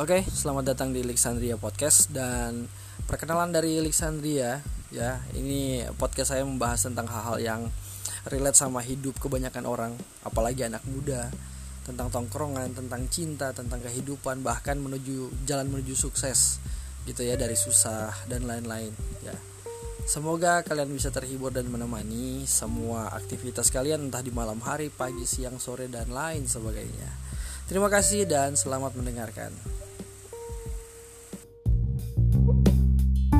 Oke, selamat datang di Alexandria Podcast dan perkenalan dari Alexandria ya. Ini podcast saya membahas tentang hal-hal yang relate sama hidup kebanyakan orang, apalagi anak muda, tentang tongkrongan, tentang cinta, tentang kehidupan, bahkan menuju jalan menuju sukses gitu ya dari susah dan lain-lain ya. Semoga kalian bisa terhibur dan menemani semua aktivitas kalian entah di malam hari, pagi, siang, sore dan lain sebagainya. Terima kasih dan selamat mendengarkan. Música